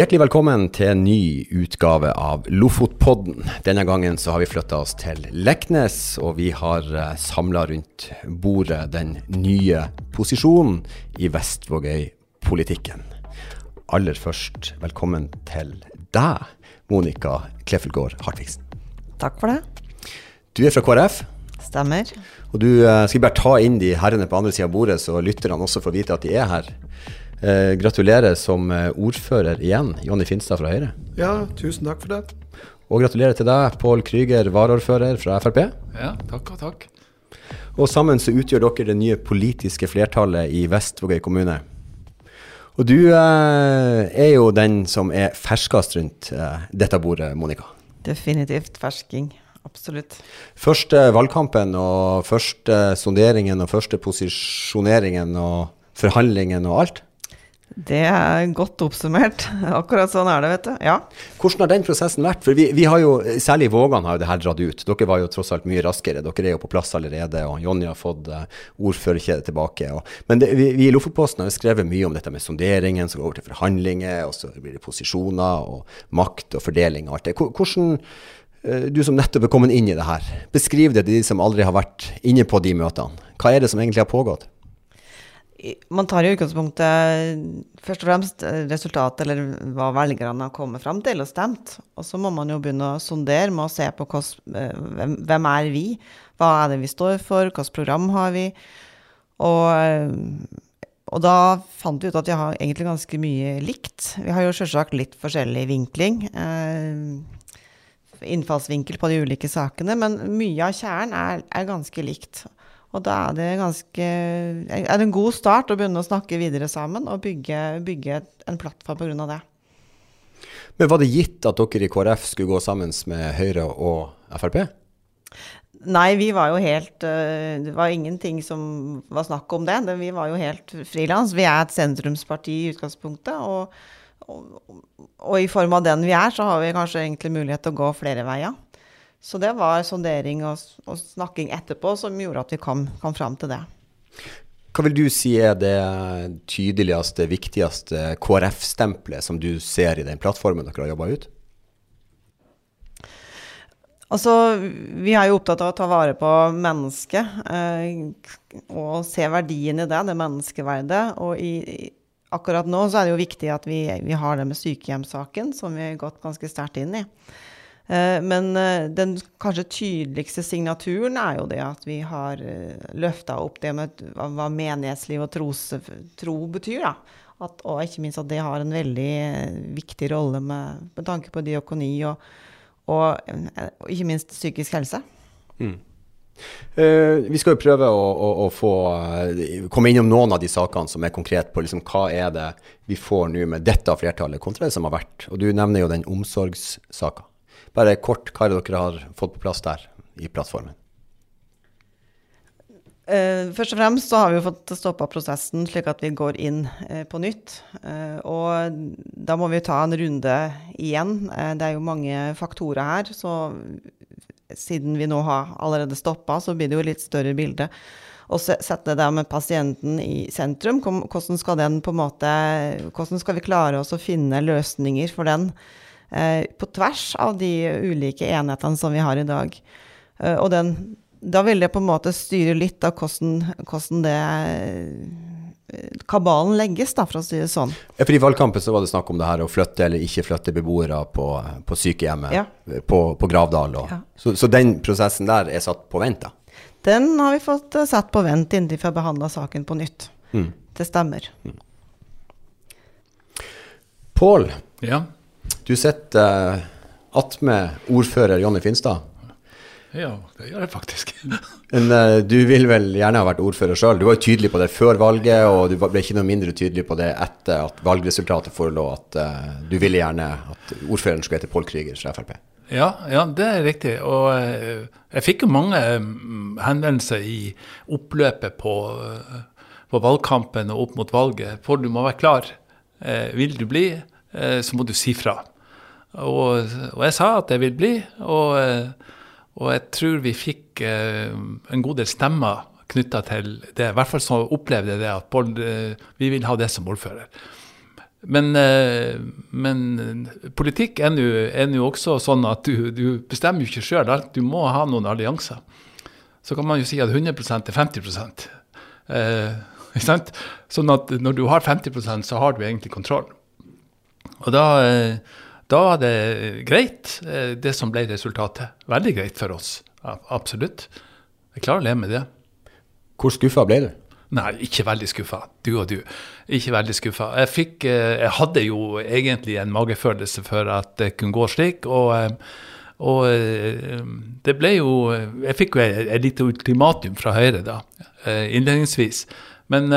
Hjertelig velkommen til en ny utgave av Lofotpodden. Denne gangen så har vi flytta oss til Leknes, og vi har uh, samla rundt bordet den nye posisjonen i Vestvågøy-politikken. Aller først, velkommen til deg, Monica Kleffelgård Hartvigsen. Takk for det. Du er fra KrF. Stemmer. Og du uh, skal bare ta inn de herrene på andre sida av bordet, så lytterne også får vite at de er her. Eh, gratulerer som eh, ordfører igjen, Jonny Finstad fra Høyre. Ja, tusen takk for det. Og gratulerer til deg, Pål Kryger, varaordfører fra Frp. Ja, takk og takk. Og sammen så utgjør dere det nye politiske flertallet i Vestvågøy kommune. Og du eh, er jo den som er ferskest rundt eh, dette bordet, Monica. Definitivt fersking. Absolutt. Første valgkampen og første sonderingen og første posisjoneringen og forhandlingen og alt? Det er godt oppsummert. Akkurat sånn er det, vet du. Ja. Hvordan har den prosessen vært? For vi, vi har jo, Særlig Vågan har jo det her dratt ut. Dere var jo tross alt mye raskere. Dere er jo på plass allerede, og Jonny har fått uh, ordførerkjedet tilbake. Og, men det, vi, vi, i Lofotposten har jo skrevet mye om dette med sonderingen, som går over til forhandlinger, og så blir det posisjoner og makt og fordeling og alt det. Hvordan, uh, du som nettopp er kommet inn i det her, beskriv det til de som aldri har vært inne på de møtene. Hva er det som egentlig har pågått? Man tar i utgangspunktet først og fremst resultatet, eller hva velgerne har kommet fram til og stemt. Og så må man jo begynne å sondere med å se på hos, hvem er vi? Hva er det vi står for? Hvilket program har vi? Og, og da fant vi ut at vi har egentlig ganske mye likt. Vi har jo selvsagt litt forskjellig vinkling. Eh, innfallsvinkel på de ulike sakene, men mye av kjernen er, er ganske likt. Og da er det, ganske, er det en god start å begynne å snakke videre sammen og bygge, bygge en plattform pga. det. Men Var det gitt at dere i KrF skulle gå sammen med Høyre og Frp? Nei, vi var jo helt eh, Det var ingenting som var snakk om det. Vi var jo helt frilans. Vi er et sentrumsparti i utgangspunktet. Og, og, og, i form av den vi er, så har vi kanskje egentlig mulighet til å gå flere veier. Så det var sondering og, og, snakking etterpå som gjorde at vi kom, kom fram til det. Hva vil du si er det tydeligste, viktigste KrF-stempelet som du ser i den plattformen dere har jobba ut? Altså, vi er jo opptatt av å ta vare på mennesket eh, og se verdien i det, det menneskeverdet. Og i, akkurat nå så er det jo viktig at vi, vi har det med sykehjemssaken, som vi har gått ganske sterkt inn i. Eh, men eh, den kanskje tydeligste signaturen er jo det at vi har eh, løfta opp det med hva menighetsliv og tros, tro betyr. da. At, og ikke minst at det har en veldig viktig rolle med, med tanke på diakoni og, og, og, ikke minst psykisk helse. Mm. Uh, vi skal jo prøve å, å, å få uh, komme innom noen av de sakene som er konkret på liksom, hva er det vi får nå med dette flertallet kontra det som har vært. Og Du nevner jo den omsorgssaka. Bare kort, hva er dere har fått på plass der i plattformen? Uh, først og fremst så har vi fått stoppa prosessen slik at vi går inn uh, på nytt. Uh, og da må vi ta en runde igjen. det er jo mange faktorer her. Så siden vi nå har allerede stoppa, så blir det jo litt større bilde. Og sette det med pasienten i sentrum. Hvordan skal, måte, hvordan skal vi klare oss å finne løsninger for den? Eh, på tvers av de ulike enhetene som vi har i dag. Eh, og den, da vil det på en måte styre litt av hvordan, hvordan det eh, kabalen legges, da, for å si det sånn. Ja, for I valgkampen så var det snakk om det her å flytte eller ikke flytte beboere på, på sykehjemmet ja. på, på, Gravdal. Og, ja. så, så, den prosessen der er satt på vent? da? Den har vi fått satt på vent inntil vi har behandla saken på nytt. Mm. Det stemmer. Mm. Pål, ja. Du sitter uh, attmed ordfører Jonny Finstad. Ja, det gjør jeg faktisk. Men uh, du vil vel gjerne ha vært ordfører sjøl? Du var jo tydelig på det før valget, og du ble ikke noe mindre tydelig på det etter at valgresultatet forelå, at uh, du ville gjerne at ordføreren skulle hete Pål Krüger fra Frp. Ja, ja, det er riktig. Og jeg fikk jo mange henvendelser i oppløpet på, på, valgkampen og opp mot valget. For du må være klar. vil du bli, så må du si fra. Og, og, jeg sa at jeg vil bli, og, og jeg tror vi fikk eh, en god del stemmer knytta til det. I hvert fall så opplevde jeg det at Bård, eh, vi vil ha det som ordfører. Men, eh, men politikk er nå også sånn at du, du bestemmer jo ikke sjøl. Du må ha noen allianser. Så kan man jo si at 100% er 50 eh, sant? Sånn at når du har 50% så har du egentlig kontroll. Og da, eh, da var det greit, eh, det som ble resultatet. Veldig greit for oss. Absolutt. Jeg klarer å leve med det. Hvor skuffa ble du? Nei, ikke veldig skuffa. Du og du. Ikke veldig skuffa. Jeg, fikk, eh, jeg hadde jo egentlig en magefølelse for at det kunne gå slik. og eh, og eh, det ble jo Jeg fikk jo et lite ultimatum fra Høyre da, innledningsvis. Men,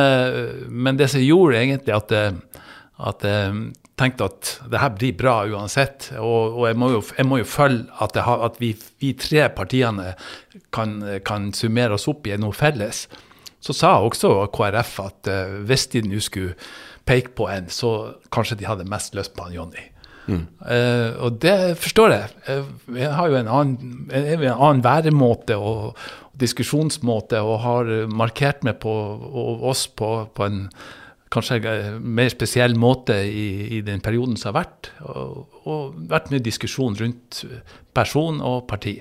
men det som gjorde egentlig at, at tenkte at det her blir bra uansett, og, og jeg, må jo, jeg, må jo, følge at, har, at vi, vi, tre partiene kan, kan summere oss opp i noe felles. Så sa også KrF at uh, hvis de nå skulle peke på en, så kanskje de hadde mest lyst på han Jonny. Mm. Uh, og det forstår jeg. Uh, jeg har jo en annen, en annen væremåte og, og, diskusjonsmåte og har markert meg på og oss på, på en kanskje mer spesiell måte i, i, den perioden som har vært. Og, og vært mye diskusjon rundt person og parti.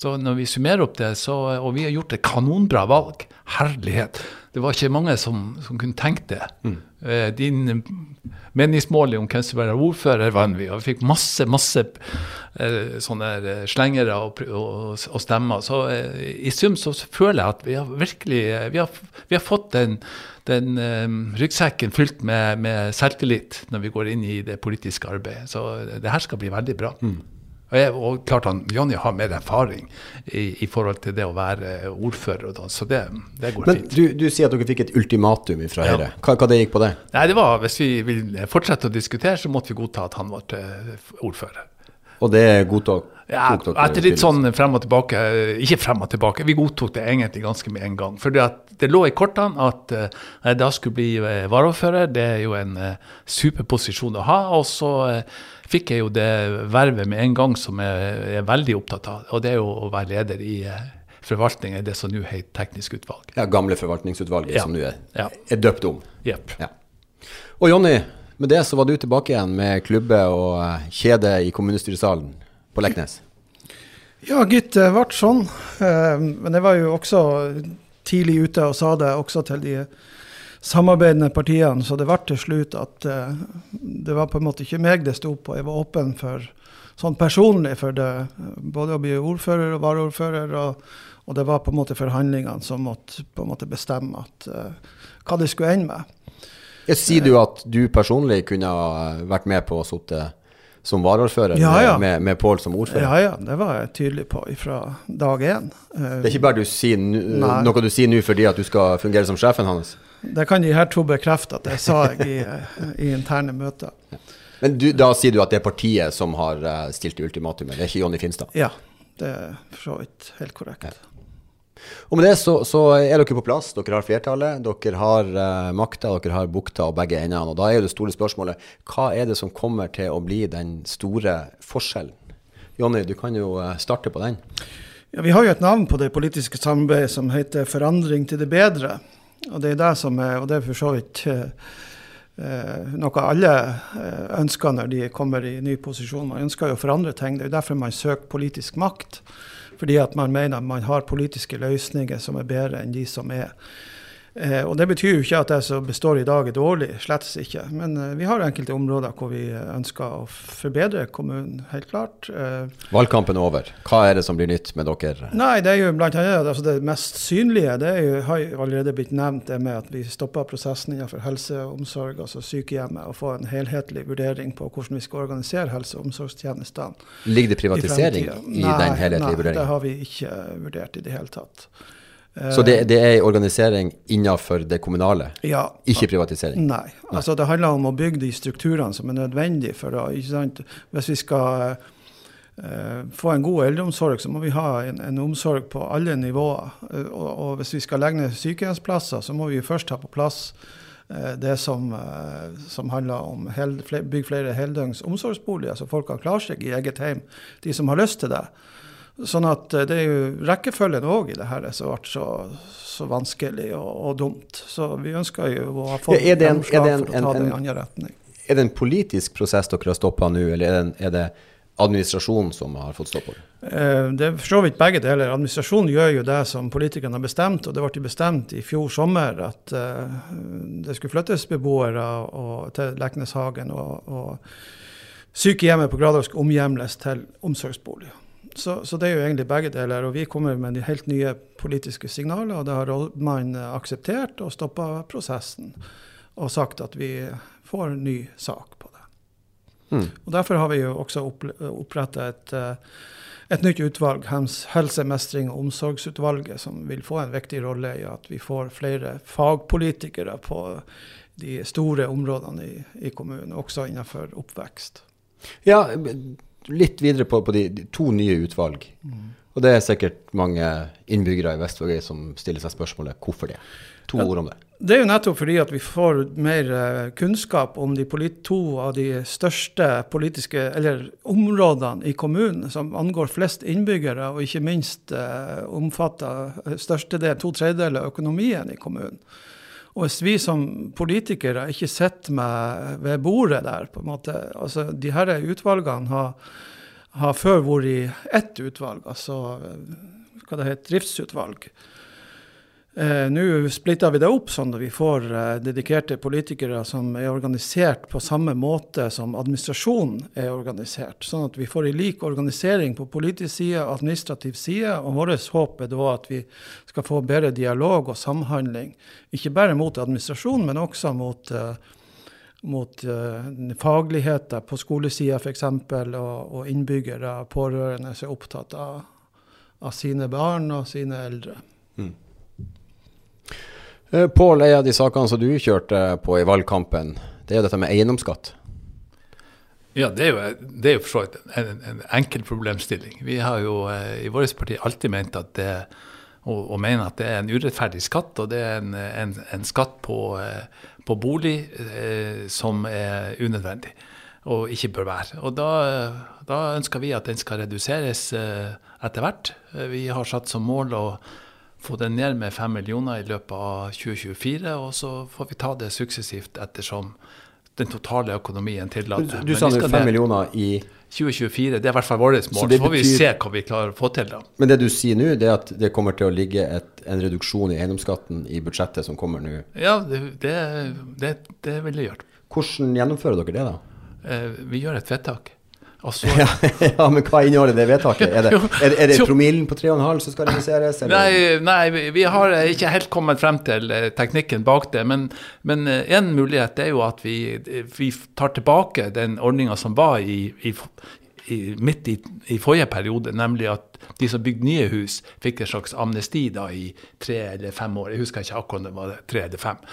Så når vi summerer opp det, så, og vi har gjort et kanonbra valg Herlighet. Det var ikke mange som, som kunne tenkt det. Mm. Eh, din meningsmåling om hvem som var ordfører, vant vi. Og vi fikk masse, masse eh, sånne eh, slengere og, og, og, stemmer. Så eh, i sum så føler jeg at vi har virkelig eh, Vi har, vi har fått den, den eh, ryggsekken fylt med, med, selvtillit når vi går inn i det politiske arbeidet. Så det her skal bli veldig bra. Mm. Og, jeg, og klart han, Jonny har mer erfaring i, i, forhold til det å være ordfører, da, så det, det går Men fint. Du, du, sier at dere fikk et ultimatum fra Høyre. Ja. Hva, hva, det gikk på det? Nei, det var Hvis vi vil fortsette å diskutere, så måtte vi godta at han ble ordfører. Og det godtok ja, etter litt sånn frem og tilbake Ikke frem og tilbake, vi godtok det egentlig ganske med en gang. For det lå i kortene at uh, da skulle bli uh, varaordfører. Det er jo en uh, superposisjon å ha. Og så uh, fikk jeg jo det vervet med en gang som jeg er veldig opptatt av, og det er jo å være leder i eh, forvaltningen, det som nå heter teknisk utvalg. Ja, Gamle forvaltningsutvalget, ja. som nå er, ja. er, døpt om. Yep. Ja. Og Jonny, med det så var du tilbake igjen med klubbe og eh, kjede i kommunestyresalen på Leknes. Ja, gitt, det ble sånn. Eh, men jeg var jo også tidlig ute og sa det også til de samarbeidende partiene. Så det ble til slutt at det var på en måte ikke meg det sto på. Jeg var åpen for sånn personlig for det. Både å bli ordfører og varaordfører. Og, og, det var på en måte forhandlingene som måtte på en måte bestemme at, hva det skulle ende med. Jeg sier du at du personlig kunne vært med på å sitte som varaordfører ja, ja. med, med Pål som ordfører? Ja, ja, det var jeg tydelig på fra dag én. Det er ikke bare du sier, noe du sier nå fordi at du skal fungere som sjefen hans? Det kan de her to bekrefte at det sa jeg i, i interne møter. Men du, da sier du at det er partiet som har uh, stilt ultimatumet, det er ikke Jonny Finstad? Ja, det er for så vidt helt korrekt. Ja. Og med det så, så, er dere på plass. Dere har flertallet, dere har uh, makta, dere har bukta og begge endene. Og da er jo det store spørsmålet hva er det som kommer til å bli den store forskjellen? Jonny, du kan jo uh, starte på den. Ja, Vi har jo et navn på det politiske samarbeidet som heter Forandring til det bedre. Og det er det som er, og det er for så vidt eh, noe alle eh, ønsker når de kommer i ny posisjon. Man ønsker jo å forandre ting. Det er jo derfor man søker politisk makt. Fordi at man mener man har politiske løsninger som er bedre enn de som er. Eh, og Det betyr jo ikke at det som består i dag er dårlig, slett ikke. Men eh, vi har enkelte områder hvor vi ønsker å forbedre kommunen, helt klart. Eh, Valgkampen er over. Hva er det som blir nytt med dere? Nei, Det er jo blant annet altså det mest synlige. Det jo, har jo allerede blitt nevnt, det med at vi stopper prosessen innenfor helse og omsorg, altså sykehjemmet, og får en helhetlig vurdering på hvordan vi skal organisere helse- og omsorgstjenestene. Ligger det privatisering i, i den helhetlige vurderingen? Nei, det har vi ikke vurdert i det hele tatt. Så det, det er organisering innenfor det kommunale, ja, ikke privatisering? Nei. altså Det handler om å bygge de strukturene som er nødvendige for å Hvis vi skal uh, få en god eldreomsorg, så må vi ha en, en omsorg på alle nivåer. Uh, og, og, hvis vi skal legge ned sykehjemsplasser, så må vi først ha på plass uh, det som, som, handler om å bygge flere heldøgns omsorgsboliger, så folk kan klare seg i eget hjem, de som har lyst til det. Sånn at eh, det er jo rekkefølgen òg i det her som ble så, så vanskelig og, og, dumt. Så vi ønsker jo å ha fått ja, gjennomslag for å ta det i en annen retning. er det en politisk prosess dere har stoppa nå, eller er det, en, er det administrasjonen som har fått stoppa det? Eh, det er for så vidt begge deler. Administrasjonen gjør jo det som politikerne har bestemt, og det ble bestemt i fjor sommer at uh, det skulle flyttes beboere til Lekneshagen, og, og sykehjemmet på Gradal skulle omhjemles til omsorgsboliger. Så, så, det er jo egentlig begge deler. Og vi kommer med de helt nye politiske signaler, og det har rådmannen akseptert og stoppa prosessen. Og sagt at vi får en ny sak på det. Mm. Og Derfor har vi jo også oppretta et, eh, et, nytt utvalg, Helsemestring og omsorgsutvalget, som vil få en viktig rolle i at vi får flere fagpolitikere på de store områdene i, i kommunen, også innenfor oppvekst. Ja, litt videre på, på de, de, to nye utvalg. Mm. Og det er sikkert mange innbyggere i Vestvågøy som stiller seg spørsmålet hvorfor det. To ja, ord om det. Det er jo nettopp fordi at vi får mer uh, kunnskap om de to av de største politiske eller områdene i kommunen som angår flest innbyggere, og ikke minst omfatter omfatter størstedel, to tredjedeler av økonomien i kommunen. Og hvis vi som politikere ikke sitter med ved bordet der, på en måte altså De her utvalgene har, har før vært i ett utvalg, altså hva det heter, driftsutvalg. Eh, Nå splitter vi det opp sånn at vi får eh, dedikerte politikere som er organisert på samme måte som administrasjonen er organisert. Sånn at vi får en lik organisering på politisk side og administrativ side. Og vårt håp er da at vi skal få bedre dialog og samhandling. Ikke bare mot administrasjonen, men også mot, eh, mot uh, fagligheter på skolesida f.eks. Og, og innbyggere, pårørende som er opptatt av, av sine barn og sine eldre. Eh, Pål, en av de sakene som du kjørte på i valgkampen, det er jo dette med eiendomsskatt. Ja, det er jo, det for så vidt en, en, enkel problemstilling. Vi har jo eh, i vårt parti alltid ment at det, og, og mener at det er en urettferdig skatt, og det er en, en, en skatt på, eh, på bolig eh, som er unødvendig og ikke bør være. Og da, da ønsker vi at den skal reduseres eh, etter hvert. Vi har satt som mål å få det ned med fem millioner i løpet av 2024, og så får vi ta det suksessivt ettersom den totale økonomien tillater. Du, du sa fem millioner i 2024, det er i hvert fall vårt mål. Så, så får vi se hva vi klarer å få til da. Men det du sier nå, det er at det kommer til å ligge et, en reduksjon i eiendomsskatten i budsjettet som kommer nå? Ja, det, det, det, det vil det gjøre. Hvordan gjennomfører dere det, da? Eh, vi gjør et vedtak. Ja, ja, men hva inneholder det vedtaket? Er det, er, er det promillen på 3,5 som skal reduseres? Nei, nei, vi har ikke helt kommet frem til eh, teknikken bak det. Men, men eh, en mulighet er jo at vi, vi tar tilbake den ordninga som var i, i, i midt i, i, forrige periode, nemlig at de som bygde nye hus, fikk et slags amnesti da i tre eller fem år. Jeg husker ikke akkurat om det var tre eller fem.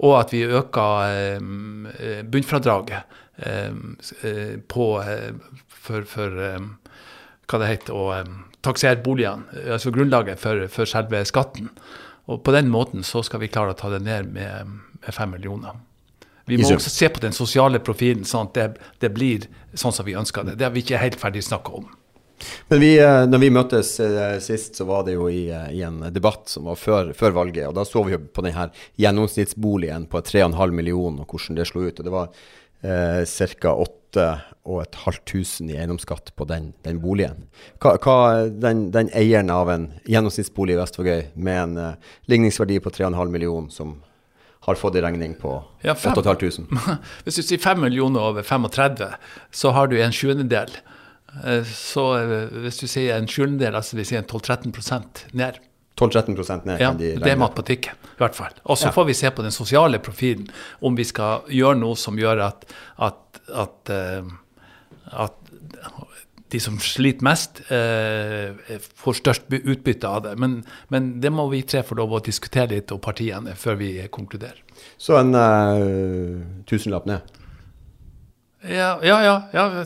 Og at vi øker eh, bunnfradraget Eh, eh, på, eh, for, for hva det heter, å taksere boligene, altså grunnlaget for, for, selve skatten. Og på den måten så skal vi klare å ta det ned med, med fem millioner. Vi må også se på den sosiale profilen, sånn at det, det, blir sånn som vi ønsker det. Det har vi ikke helt ferdig snakka om. Men vi, når vi møttes sist, så var det jo i, i en debatt som var før, før, valget. og Da så vi jo på denne gjennomsnittsboligen på 3,5 millioner og hvordan det slo ut. og det var eh, ca. 8500 i eiendomsskatt på den, den boligen. Hva, hva den, den, eieren av en gjennomsnittsbolig i Vestvågøy med en eh, ligningsverdi på 3,5 millioner som har fått i regning på ja, 8500? Hvis du sier 5 millioner over 35, så har du en sjuendedel. Eh, så eh, hvis du sier en sjuendedel, altså vil sier en 12-13 ned 12-13 ned. Ja, de det er matematikken, i hvert fall. Og så ja. får vi se på den sosiale profilen, om vi skal gjøre noe som gjør at, at, at, uh, at de som sliter mest, uh, får størst utbytte av det. Men, men, det må vi tre få lov å diskutere litt, og partiene, før vi konkluderer. Så en uh, tusenlapp ned? Ja, ja, ja. ja, ja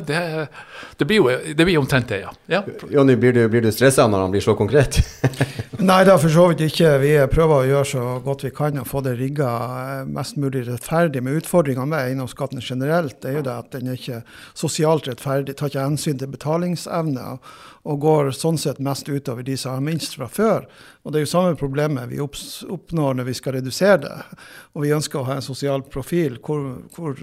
det, det, blir jo det blir omtrent det, ja. ja. Jonny, blir du, blir du stressa når han blir så konkret? Nei, det er for så vidt ikke. Vi prøver å gjøre så godt vi kan og få det rigga mest mulig rettferdig. Men utfordringa med eiendomsskatten generelt er jo det at den er ikke sosialt rettferdig. Tar ikke hensyn til betalingsevne og går sånn sett mest utover de som har minst fra før. Og det er jo samme problemet vi oppnår når vi skal redusere det. Og vi ønsker å ha en sosial profil. Hvor, hvor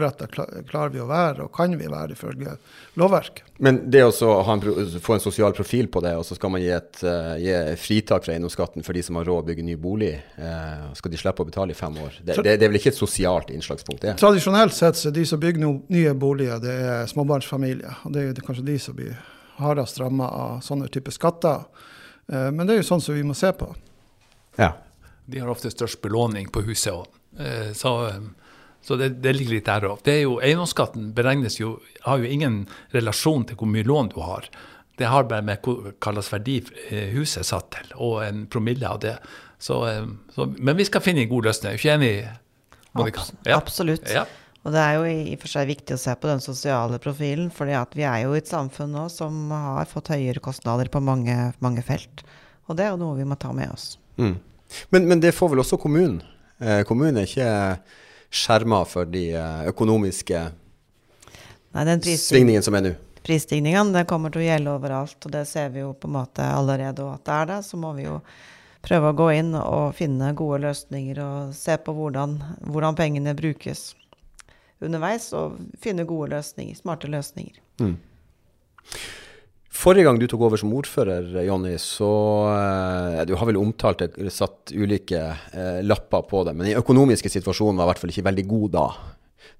målretta klarer vi å være, og kan vi være ifølge lovverket. Men det å en, få en sosial profil på det, og så skal man gi, et, uh, gi fritak fra eiendomsskatten for de som har råd å bygge ny bolig, uh, skal de slippe å betale i fem år. Det, det, det, er vel ikke et sosialt innslagspunkt? det? Tradisjonelt sett så er de som bygger no, nye boliger, det er småbarnsfamilier. Og det er kanskje de som blir hardest ramma av sånne typer skatter. Eh, men det er jo sånn som vi må se på. Ja. De har ofte størst belåning på huset òg. Eh, så, eh, så det, det, ligger litt der òg. Eiendomsskatten beregnes jo, har jo ingen relasjon til hvor mye lån du har. Det har bare med hva slags verdi huset er satt til, og en promille av det. Så, så, men vi skal finne en god løsning. Er du ikke enig? Monica? Ja. Absolutt. Ja. Og det er jo i og for seg viktig å se på den sosiale profilen, for vi er jo i et samfunn nå som har fått høyere kostnader på mange, mange felt. Og det er jo noe vi må ta med oss. Mm. Men, men, det får vel også kommunen? Eh, kommunen er ikke skjerma for de eh, økonomiske svingningene som er nå? Prisstigningen kommer til å gjelde overalt, og det ser vi jo på en måte allerede. Og at det er det, så må vi jo prøve å gå inn og finne gode løsninger og se på hvordan, hvordan pengene brukes underveis og finne gode løsninger, smarte løsninger. Mm. Forrige gang du tok over som ordfører, Jonny, så eh, Du har vel omtalt det, satt ulike eh, lapper på det, men den økonomiske situasjonen var i hvert fall ikke veldig god da.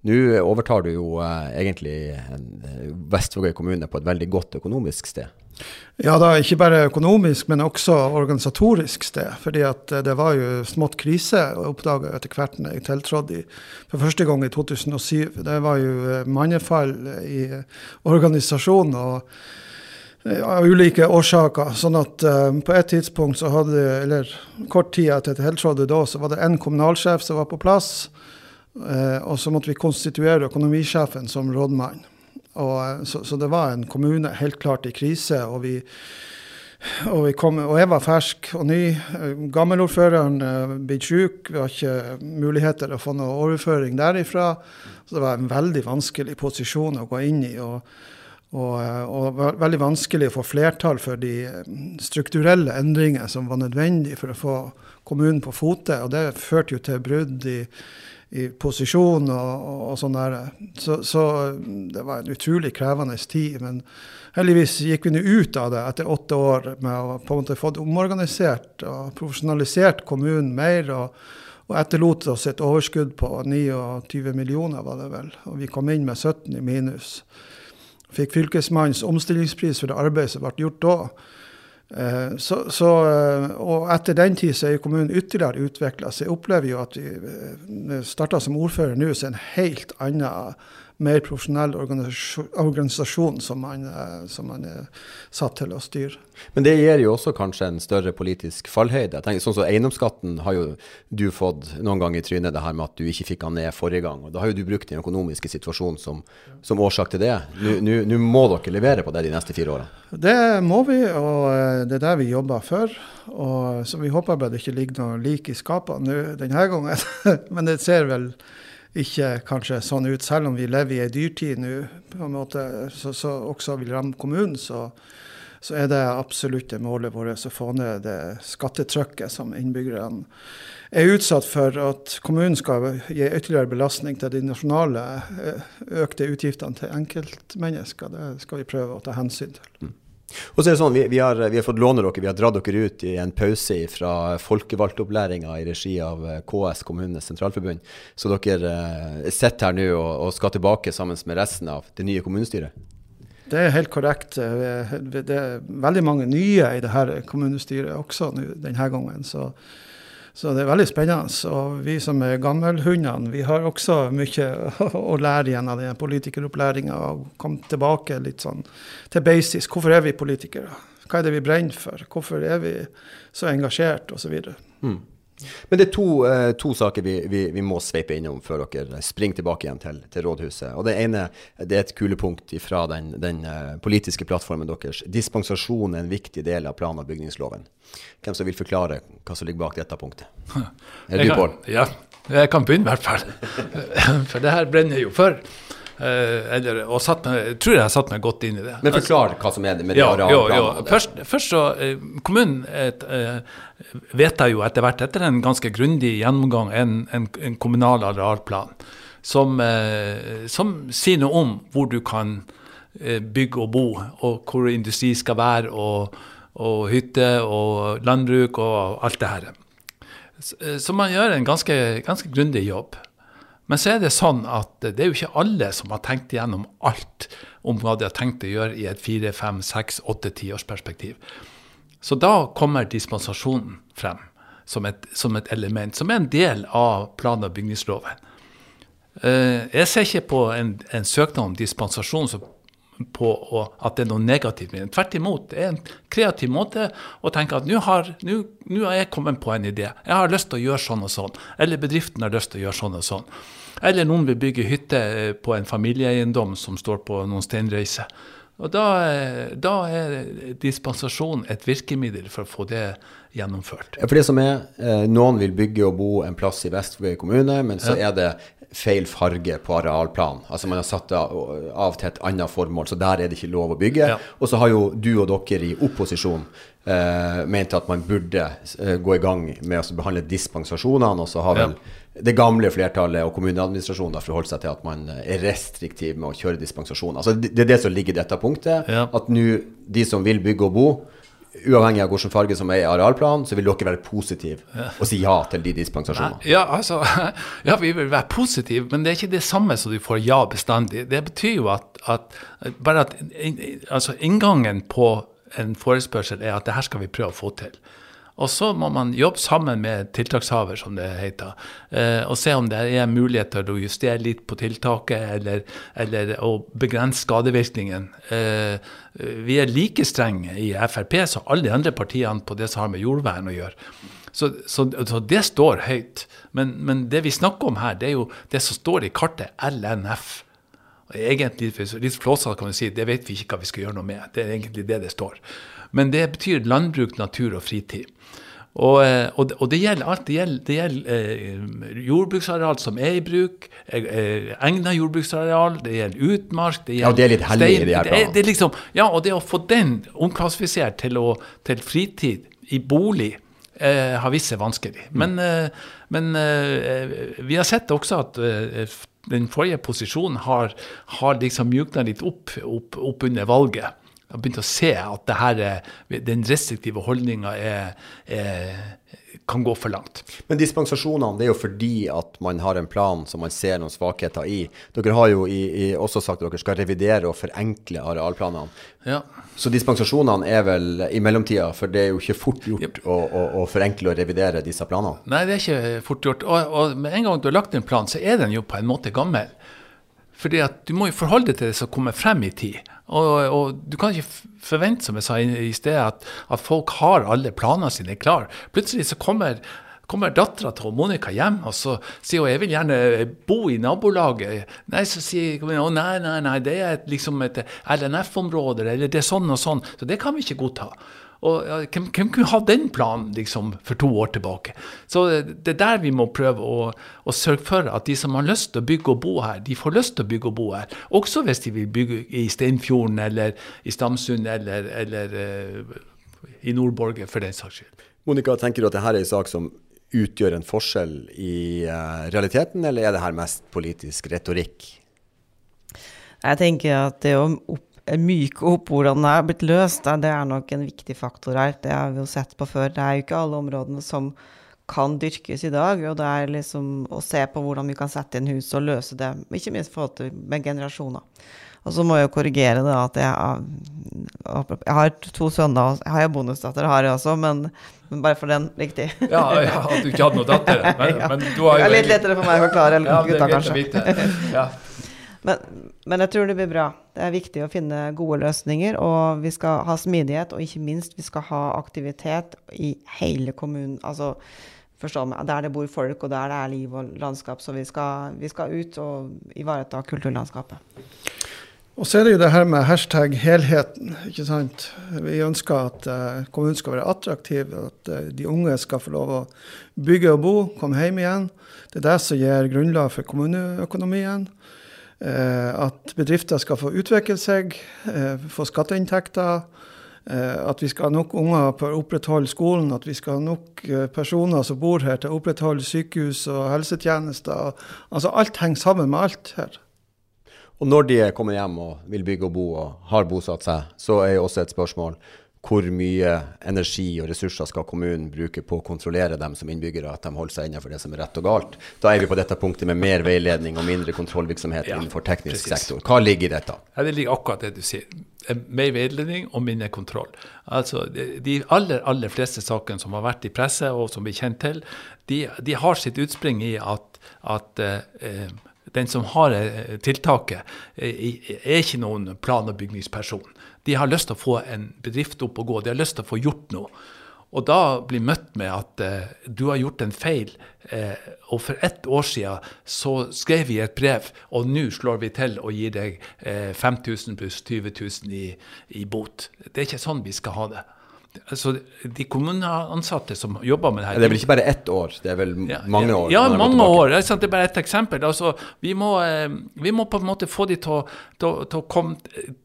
Nå overtar du jo eh, egentlig eh, Vestvågøy kommune på et veldig godt økonomisk sted. Ja, da ikke bare økonomisk, men også organisatorisk sted. fordi at eh, det var jo smått krise, og oppdaga etter hvert når jeg tiltrådte for første gang i 2007. Det var jo mannefall i organisasjonen. og av ulike årsaker. Sånn at uh, på et tidspunkt så hadde Eller kort tid etter tiltrådte da, så var det en kommunalsjef som var på plass. Uh, og så måtte vi konstituere økonomisjefen som rådmann. Og, så, så, det var en kommune helt klart i krise. og vi og, vi kom, og, jeg var fersk og ny. Gammelordføreren uh, ble syk. Vi har ikke muligheter å få noe overføring derifra. Så det var en veldig vanskelig posisjon å gå inn i. Og, og, eh, og veldig vanskelig å få flertall for de eh, strukturelle endringer som var nødvendige for å få kommunen på fote. Og det førte jo til brudd i i posisjon og, og, og sånn der. Så, så, det var en utrolig krevende tid. Men heldigvis gikk vi nå ut av det etter åtte år med å på en måte fått omorganisert og profesjonalisert kommunen mer. og, og etterlot oss et overskudd på 29 millioner, var det vel. Og vi kom inn med 17 i minus. Fikk Fylkesmannens omstillingspris for det arbeidet som ble gjort da. Eh, så, så, eh, og etter den tid så er kommunen ytterligere utvikla. Så jeg opplever jo at vi eh, starta som ordfører nå, så en helt annen mer profesjonell organisasjon som man, eh, som man, er satt til å styre. Men det gir jo også kanskje en større politisk fallhøyde. Tenker, sånn som Eiendomsskatten har jo du fått noen gang i trynet, det her med at du ikke fikk den ned forrige gang. og Da har jo du brukt den økonomiske situasjonen som, som årsak til det. Nå må dere levere på det de neste fire årene? Det må vi, og eh, det er det vi jobber for. Og, så vi håper bare det ikke ligger noe lik i skapene denne gangen. Men det ser vel ikke kanskje sånn ut, selv om vi lever i ei dyrtid nå, på en måte, så, så også vil ramme kommunen, så, så, er det absolutt det målet vårt å få ned det skattetrykket som innbyggerne er utsatt for. At kommunen skal gi ytterligere belastning til de nasjonale økte utgiftene til enkeltmennesker. Det skal vi prøve å ta hensyn til. Og så er det sånn, vi, vi, har, vi, har, fått låne dere, vi har dratt dere ut i en pause fra folkevalgtopplæringa i regi av eh, KS, Kommunenes Sentralforbund. Så dere eh, sitter her nå og, og, skal tilbake sammen med resten av det nye kommunestyret? Det er helt korrekt. Det er veldig mange nye i det her kommunestyret også denne gangen. så så det er veldig spennende. Og vi som er gammelhundene, vi har også mye å lære igjen av den politikeropplæringa. Og komme tilbake litt sånn til basis. Hvorfor er vi politikere? Hva er det vi brenner for? Hvorfor er vi så engasjert, osv. Mm. Men det er to, eh, to saker vi, vi, vi, må sveipe innom før dere springer tilbake igjen til, til rådhuset. Og Det ene det er et kulepunkt fra den, den uh, politiske plattformen deres. Dispensasjon er en viktig del av plan- og bygningsloven. Hvem som vil forklare hva som ligger bak dette punktet? Er det du, Pål? Ja, jeg kan begynne i hvert fall. For det her brenner jo for. Uh, eller, og satt meg, jeg tror jeg har satt meg godt inn i det. Men forklar hva som er det med det ja, arealplanen. Først, først, så, uh, Kommunen et, uh, vedtar jo etter hvert, etter en ganske grundig gjennomgang, en, en, en kommunal arealplan som, som, sier noe om hvor du kan bygge og bo, og hvor industri skal være, og, og hytte og landbruk og alt det her. Så, så man gjør en ganske, ganske grundig jobb. Men så er det sånn at det er jo ikke alle som har tenkt igjennom alt om hva de har tenkt å gjøre i et fire, fem, seks, åtte, tiårsperspektiv. Så da kommer dispensasjonen frem som et, som et, element, som er en del av plan- og bygningsloven. Uh, jeg ser ikke på en, en søknad om dispensasjon som på å, at det er noe negativt med den. Tvert imot. Det er en kreativ måte å tenke at nå har, har, jeg kommet på en idé. Jeg har lyst til å gjøre sånn og sånn. Eller bedriften har lyst til å gjøre sånn og sånn. Eller noen vil bygge hytte eh, på en familieeiendom som står på noen steinrøyser. Og da, eh, da, er dispensasjon et virkemiddel for å få det gjennomført. For det som er, eh, Noen vil bygge og bo en plass i Vestvåg kommune, men så ja. er det feil farge på arealplan. Altså Man har satt av til et annet formål, så der er det ikke lov å bygge. Ja. Og så har jo du og dere i opposisjon eh, ment at man burde eh, gå i gang med å behandle dispensasjonene, og så har vel ja. det gamle flertallet og kommuneadministrasjonen forholdt seg til at man er restriktiv med å kjøre dispensasjoner. Altså Det er det som ligger i dette punktet. Ja. At nå de som vil bygge og bo uavhengig av hvilken farge som er i arealplanen, så vil dere være positive ja. og si ja til de dispensasjonene? Ja, altså, ja, vi vil være positive, men det er ikke det samme som du får ja bestandig. Det betyr jo at, at bare at altså, inngangen på en forespørsel er at det her skal vi prøve å få til. Og så må man jobbe sammen med tiltakshaver, som det heter, eh, og se om det er mulighet til å justere litt på tiltaket, eller, eller å begrense skadevirkningen. Eh, vi er like strenge i Frp som alle de andre partiene på det som har med jordvern å gjøre. Så, så, så det står høyt. Men, men, det vi snakker om her, det er jo det som står i kartet LNF. Egentlig, litt flåsete kan du si, det vet vi ikke hva vi skal gjøre noe med. Det er egentlig det det står. Men det betyr landbruk, natur og fritid. Og, eh, og, og det gjelder alt. Det gjelder, det gjelder eh, jordbruksareal som er i bruk, eh, eh egna jordbruksareal, det gjelder utmark det gjelder Ja, det er litt hellig i de her planene. Det, liksom, ja, og det å få den omklassifisert til, å, til fritid i bolig eh, har vist seg vanskelig. Mm. Men, eh, men vi har sett også at den forrige posisjonen har, har liksom mjukna litt opp, opp, opp under valget har begynt å se at det her, den restriktive holdninga kan gå for langt. Men dispensasjonene det er jo fordi at man har en plan som man ser noen svakheter i. Dere har jo i, i også sagt at dere skal revidere og forenkle arealplanene. Ja. Så dispensasjonene er vel i mellomtida, for det er jo ikke fort gjort yep. å, å, å, forenkle og revidere disse planene? Nei, det er ikke fort gjort. Og, og med en gang du har lagt en plan, så er den jo på en måte gammel. Fordi at du må jo forholde deg til det som kommer frem i tid. Og, og, du kan ikke forvente, som jeg sa i, sted, at, at, folk har alle planene sine klare. Plutselig så kommer, kommer dattera til Monica hjem og så sier hun jeg vil gjerne bo i nabolaget. Nei, så sier hun å nei, nei, nei, det er liksom et LNF-område, eller det er sånn og sånn. Så det kan vi ikke godta. Og ja, hvem, hvem, kunne ha den planen liksom, for to år tilbake? Så det er der vi må prøve å, å, sørge for at de som har lyst til å bygge og bo her, de får lyst til å bygge og bo her. Også hvis de vil bygge i Steinfjorden eller i Stamsund eller, eller uh, i Nordborge, for den saks skyld. Monica, tenker du at dette er en sak som utgjør en forskjell i uh, realiteten, eller er det her mest politisk retorikk? Jeg tenker at det å opp myke opp hvordan det er blitt løst, det er nok en viktig faktor her. Det har vi jo sett på før. Det er jo ikke alle områdene som kan dyrkes i dag. Og det er liksom å se på hvordan vi kan sette inn hus og løse det, ikke minst forhold til med generasjoner. Og så må jeg jo korrigere det at jeg har, jeg har to sønner. Jeg har jo bonusdatter, har jeg også, men, men bare for den riktig. ja, ja, at du ikke hadde noen datter. Men, ja. men du har jo Det er litt lettere for meg å forklare ja, gutta, kanskje. Ja. Men, men, jeg tror det blir bra. Det er viktig å finne gode løsninger. Og vi skal ha smidighet, og ikke minst vi skal ha aktivitet i hele kommunen. Altså forstå meg, der det bor folk, og der det er liv og landskap. Så vi skal, vi skal ut og ivareta kulturlandskapet. Og så er det jo det her med hashtag helheten. ikke sant? Vi ønsker at uh, kommunen skal være attraktiv, at uh, de unge skal få lov å bygge og bo, komme hjem igjen. Det er det som gir grunnlag for kommuneøkonomien. Uh, at bedrifter skal få utvikle seg, få skatteinntekter. At vi skal ha nok unger for å opprettholde skolen, at vi skal ha nok personer som bor her til å opprettholde sykehus og helsetjenester. Altså Alt henger sammen med alt her. Og når de kommer hjem og vil bygge og bo og har bosatt seg, så er jo også et spørsmål hvor mye energi og ressurser skal kommunen bruke på å kontrollere dem som innbyggere, at de holder seg innenfor det som er rett og galt. Da er vi på dette punktet med mer veiledning og mindre kontrollvirksomhet ja, innenfor teknisk precis. sektor. Hva ligger i dette? Ja, Det ligger akkurat det du sier. Mer veiledning og mindre kontroll. Altså, De aller aller fleste sakene som har vært i presse og som vi kjenner til, de, de har sitt utspring i at, at eh, den som har eh, tiltaket, eh, er ikke noen plan- og bygningsperson. De har lyst til å få en bedrift opp og gå, de har lyst til å få gjort noe. Og da bli møtt med at eh, du har gjort en feil, eh, og for ett år siden så skrev vi et brev, og nå slår vi til og gir deg eh, 5000 pluss 20 000 i, i bot. Det er ikke sånn vi skal ha det altså, De kommuneansatte som jobber med det her Det er vel ikke bare ett år, det er vel mange år? Ja, mange år. Det er bare ett eksempel. Altså, vi, må, eh, vi, må, på en måte få de til til, til å komme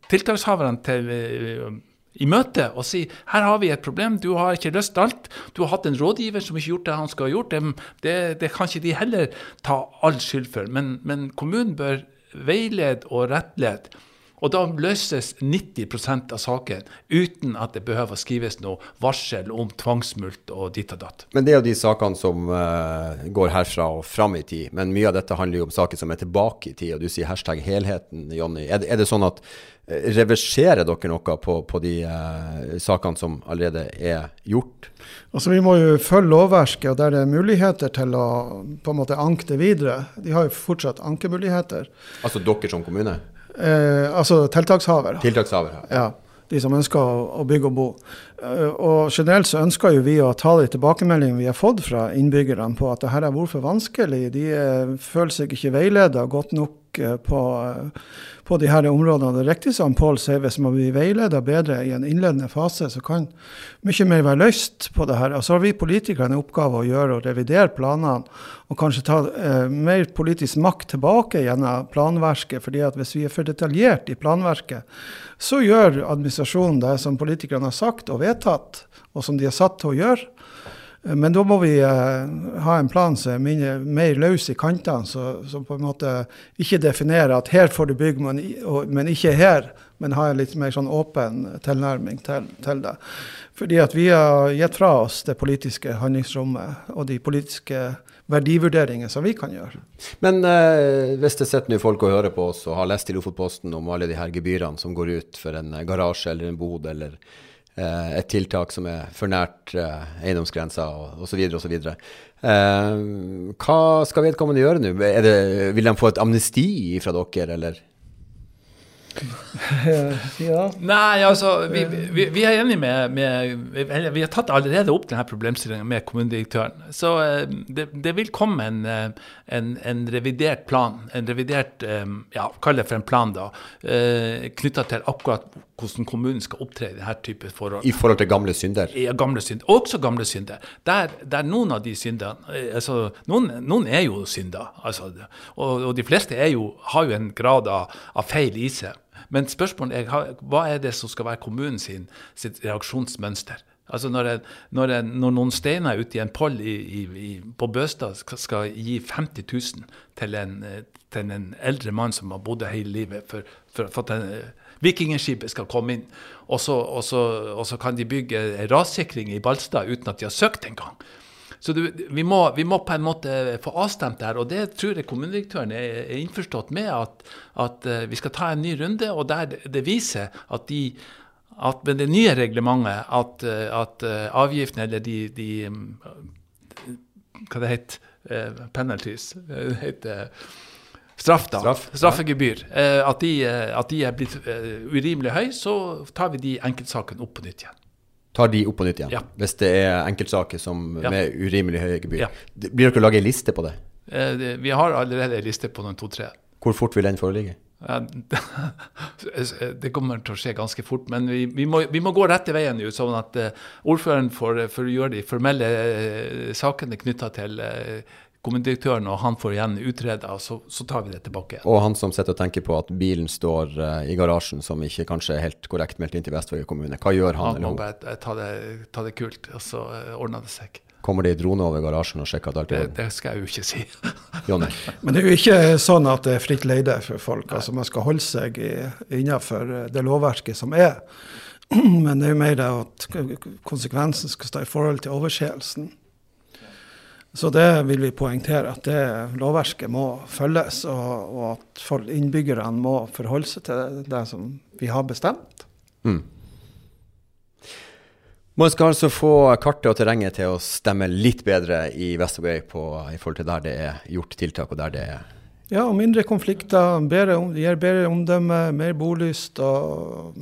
tiltakshaverne til eh, i møte og si her har vi et problem, du har ikke løst alt. Du har hatt en rådgiver som ikke har gjort det han skal ha gjort. Det, det, det kan ikke de heller ta all skyld for. Men, men kommunen bør veilede og rettlede og da løses 90% av saken uten at det behøver å skrives noe varsel om tvangsmult og ditt og datt. Men det er jo de sakene som uh, går herfra og fram i tid. Men mye av dette handler jo om saker som er tilbake i tid, og du sier hashtag helheten, Jonny. Er, er, det sånn at uh, reverserer dere noe på, på de uh, sakene som allerede er gjort? Altså Vi må jo følge lovverket, og der det er muligheter til å på en måte anke det videre. De har jo fortsatt ankemuligheter. Altså dere som kommune? Eh, altså tiltakshaver. Tiltakshaver, ja. De som ønsker å, bygge og bo. Eh, og generelt så ønsker jo vi å ta de tilbakemeldingene vi har fått fra innbyggerne på at det her har vært for vanskelig. De eh, føler seg ikke veileda godt nok eh, på, på de her områdene. Det er riktig som Pål sier, hvis man blir veileda bedre i en innledende fase, så kan mye mer være løst på det her. Og så har vi politikere en oppgave å gjøre, å revidere planene og kanskje ta eh, mer politisk makt tilbake gjennom planverket. fordi at hvis vi er for detaljert i planverket, så gjør administrasjonen det som politikerne har sagt og vedtatt, og som de er satt til å gjøre. Men da må vi eh, ha en plan som er mer løs i kantene, som på en måte ikke definerer at her får du bygge, men, men, ikke her. Men ha en litt mer sånn åpen tilnærming til, til, det. Fordi at vi har gitt fra oss det politiske handlingsrommet og de politiske verdivurderinger som vi kan gjøre. Men eh, hvis det sitter folk og hører på oss og har lest i Lofotposten om alle de her gebyrene som går ut for en garasje eller en bod eller et tiltak som er for nært eh, eiendomsgrensa osv. osv. Eh, hva skal vedkommende gjøre nå? Vil de få et amnesti fra dere, eller? ja. Nei, altså, vi, vi, vi er enige med, med Vi har tatt allerede opp denne problemstillingen med kommunedirektøren. Så eh, det, det vil komme en, eh, en, en, revidert plan, en revidert eh, ja, Kall det for en plan, da, knytta til akkurat hvordan kommunen skal opptre i denne type forhold. I forhold til gamle synder? Ja, gamle synder. Også gamle synder. Der, der noen av de syndene altså, noen, noen, er jo synder, altså, og, og, de fleste jo, har jo en grad av, av feil i seg. Men spørsmålet er hva er det som skal være kommunens reaksjonsmønster? Altså når, jeg, når, jeg, når, noen steiner ute i en poll i, i, på Bøstad skal, gi 50 000 til en, til en, eldre mann som har bodd hele livet for, for, for at eh, vikingskipet skal komme inn, og så, og, så, og så, kan de bygge rassikring i Balstad uten at de har søkt engang. Så du, vi, må, vi, må, på en måte få avstemt det her, og det tror jeg kommunedirektøren er, er innforstått med. At, at uh, vi skal ta en ny runde, og der det viser at de at med det nye reglementet at, uh, at avgiftene eller de, de um, Hva det heter Penalties. Det heter straff, da. Straff, Straffegebyr. Ja. At, de, at, de, er blitt urimelig høye, så tar vi de enkeltsakene opp på nytt igjen. Tar de opp på nytt igjen? Ja. Hvis det er enkeltsaker som Ja. med urimelig høye gebyr? Blir dere å lage en liste på det? Eh, Vi har allerede en liste på noen to-tre. Hvor fort vil den foreligge? Det kommer til å skje ganske fort, men vi, vi, må, vi må gå rette veien jo, sånn at eh, ordføreren får, får gjøre de formelle eh, sakene knytta til kommunedirektøren, og han får igjen utreda, så, så tar vi det tilbake igjen. Og han som sitter og tenker på at bilen står eh, i garasjen, som ikke kanskje er helt korrekt meldt inn til Vestvåg kommune. Hva gjør han Han eller må hun? bare eh, ta det, ta det kult, og så ordner det seg. Kommer det i drone over garasjen og sjekker at alt er i Det, orden? det skal jeg jo ikke si. Men det er jo ikke sånn at det er fritt leide for folk. altså Man skal holde seg innenfor eh, det lovverket som er. Men det er jo mer det at konsekvensen skal stå i forhold til overseelsen. Så det vil vi poengtere, at det lovverket må følges, og, og at innbyggerne må forholde seg til det som vi har bestemt. Mm. Man skal altså få kartet og terrenget til å stemme litt bedre i Vestvågøy i forhold til der det er gjort tiltak, og der det er Ja, og mindre konflikter, bedre, gir bedre omdømme, mer bolyst. Og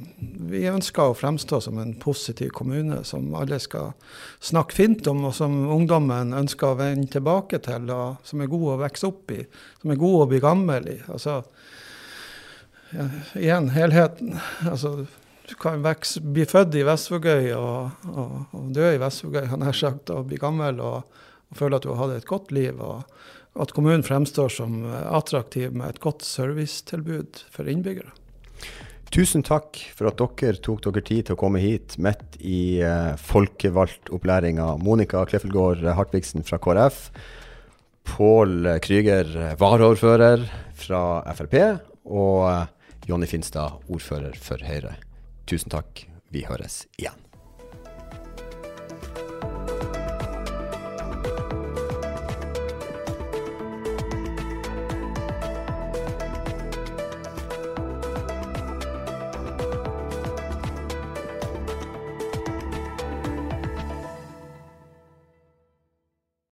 vi ønsker å fremstå som en positiv kommune som alle skal snakke fint om, og som ungdommen ønsker å vende tilbake til, og som er god å vokse opp i. Som er god å bli gammel i. Altså, ja, igjen, helheten. Altså, du kan vekse, bli født i Vestvågøy og, og, og dø i Vestvågøy, har har sagt, og bli gammel og, og føle at du har hatt et godt liv. og at kommunen fremstår som eh, attraktiv med et godt servicetilbud for innbyggere. Tusen takk for at dere tok dere tid til å komme hit midt i uh, folkevalgtopplæringa. Monica Kleffelgård Hartvigsen fra KrF. Pål Krüger, varaordfører fra Frp. Og uh, Jonny Finstad, ordfører for Høyre. Tusen takk. Vi høres igjen.